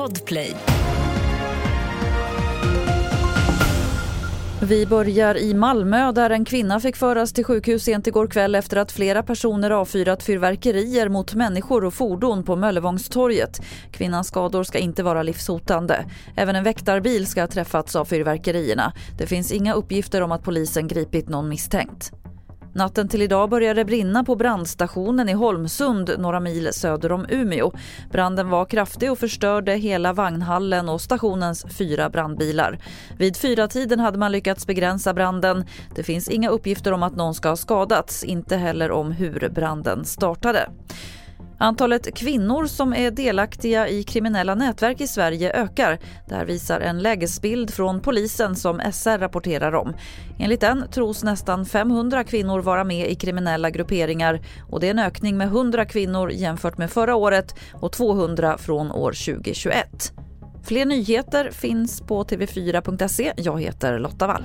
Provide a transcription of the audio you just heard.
Podplay. Vi börjar i Malmö där en kvinna fick föras till sjukhus sent igår kväll efter att flera personer avfyrat fyrverkerier mot människor och fordon på Möllevångstorget. Kvinnans skador ska inte vara livshotande. Även en väktarbil ska ha träffats av fyrverkerierna. Det finns inga uppgifter om att polisen gripit någon misstänkt. Natten till idag började det brinna på brandstationen i Holmsund några mil söder om Umeå. Branden var kraftig och förstörde hela vagnhallen och stationens fyra brandbilar. Vid fyra tiden hade man lyckats begränsa branden. Det finns inga uppgifter om att någon ska ha skadats, inte heller om hur branden startade. Antalet kvinnor som är delaktiga i kriminella nätverk i Sverige ökar. Det här visar en lägesbild från polisen som SR rapporterar om. Enligt den tros nästan 500 kvinnor vara med i kriminella grupperingar och det är en ökning med 100 kvinnor jämfört med förra året och 200 från år 2021. Fler nyheter finns på tv4.se. Jag heter Lotta Wall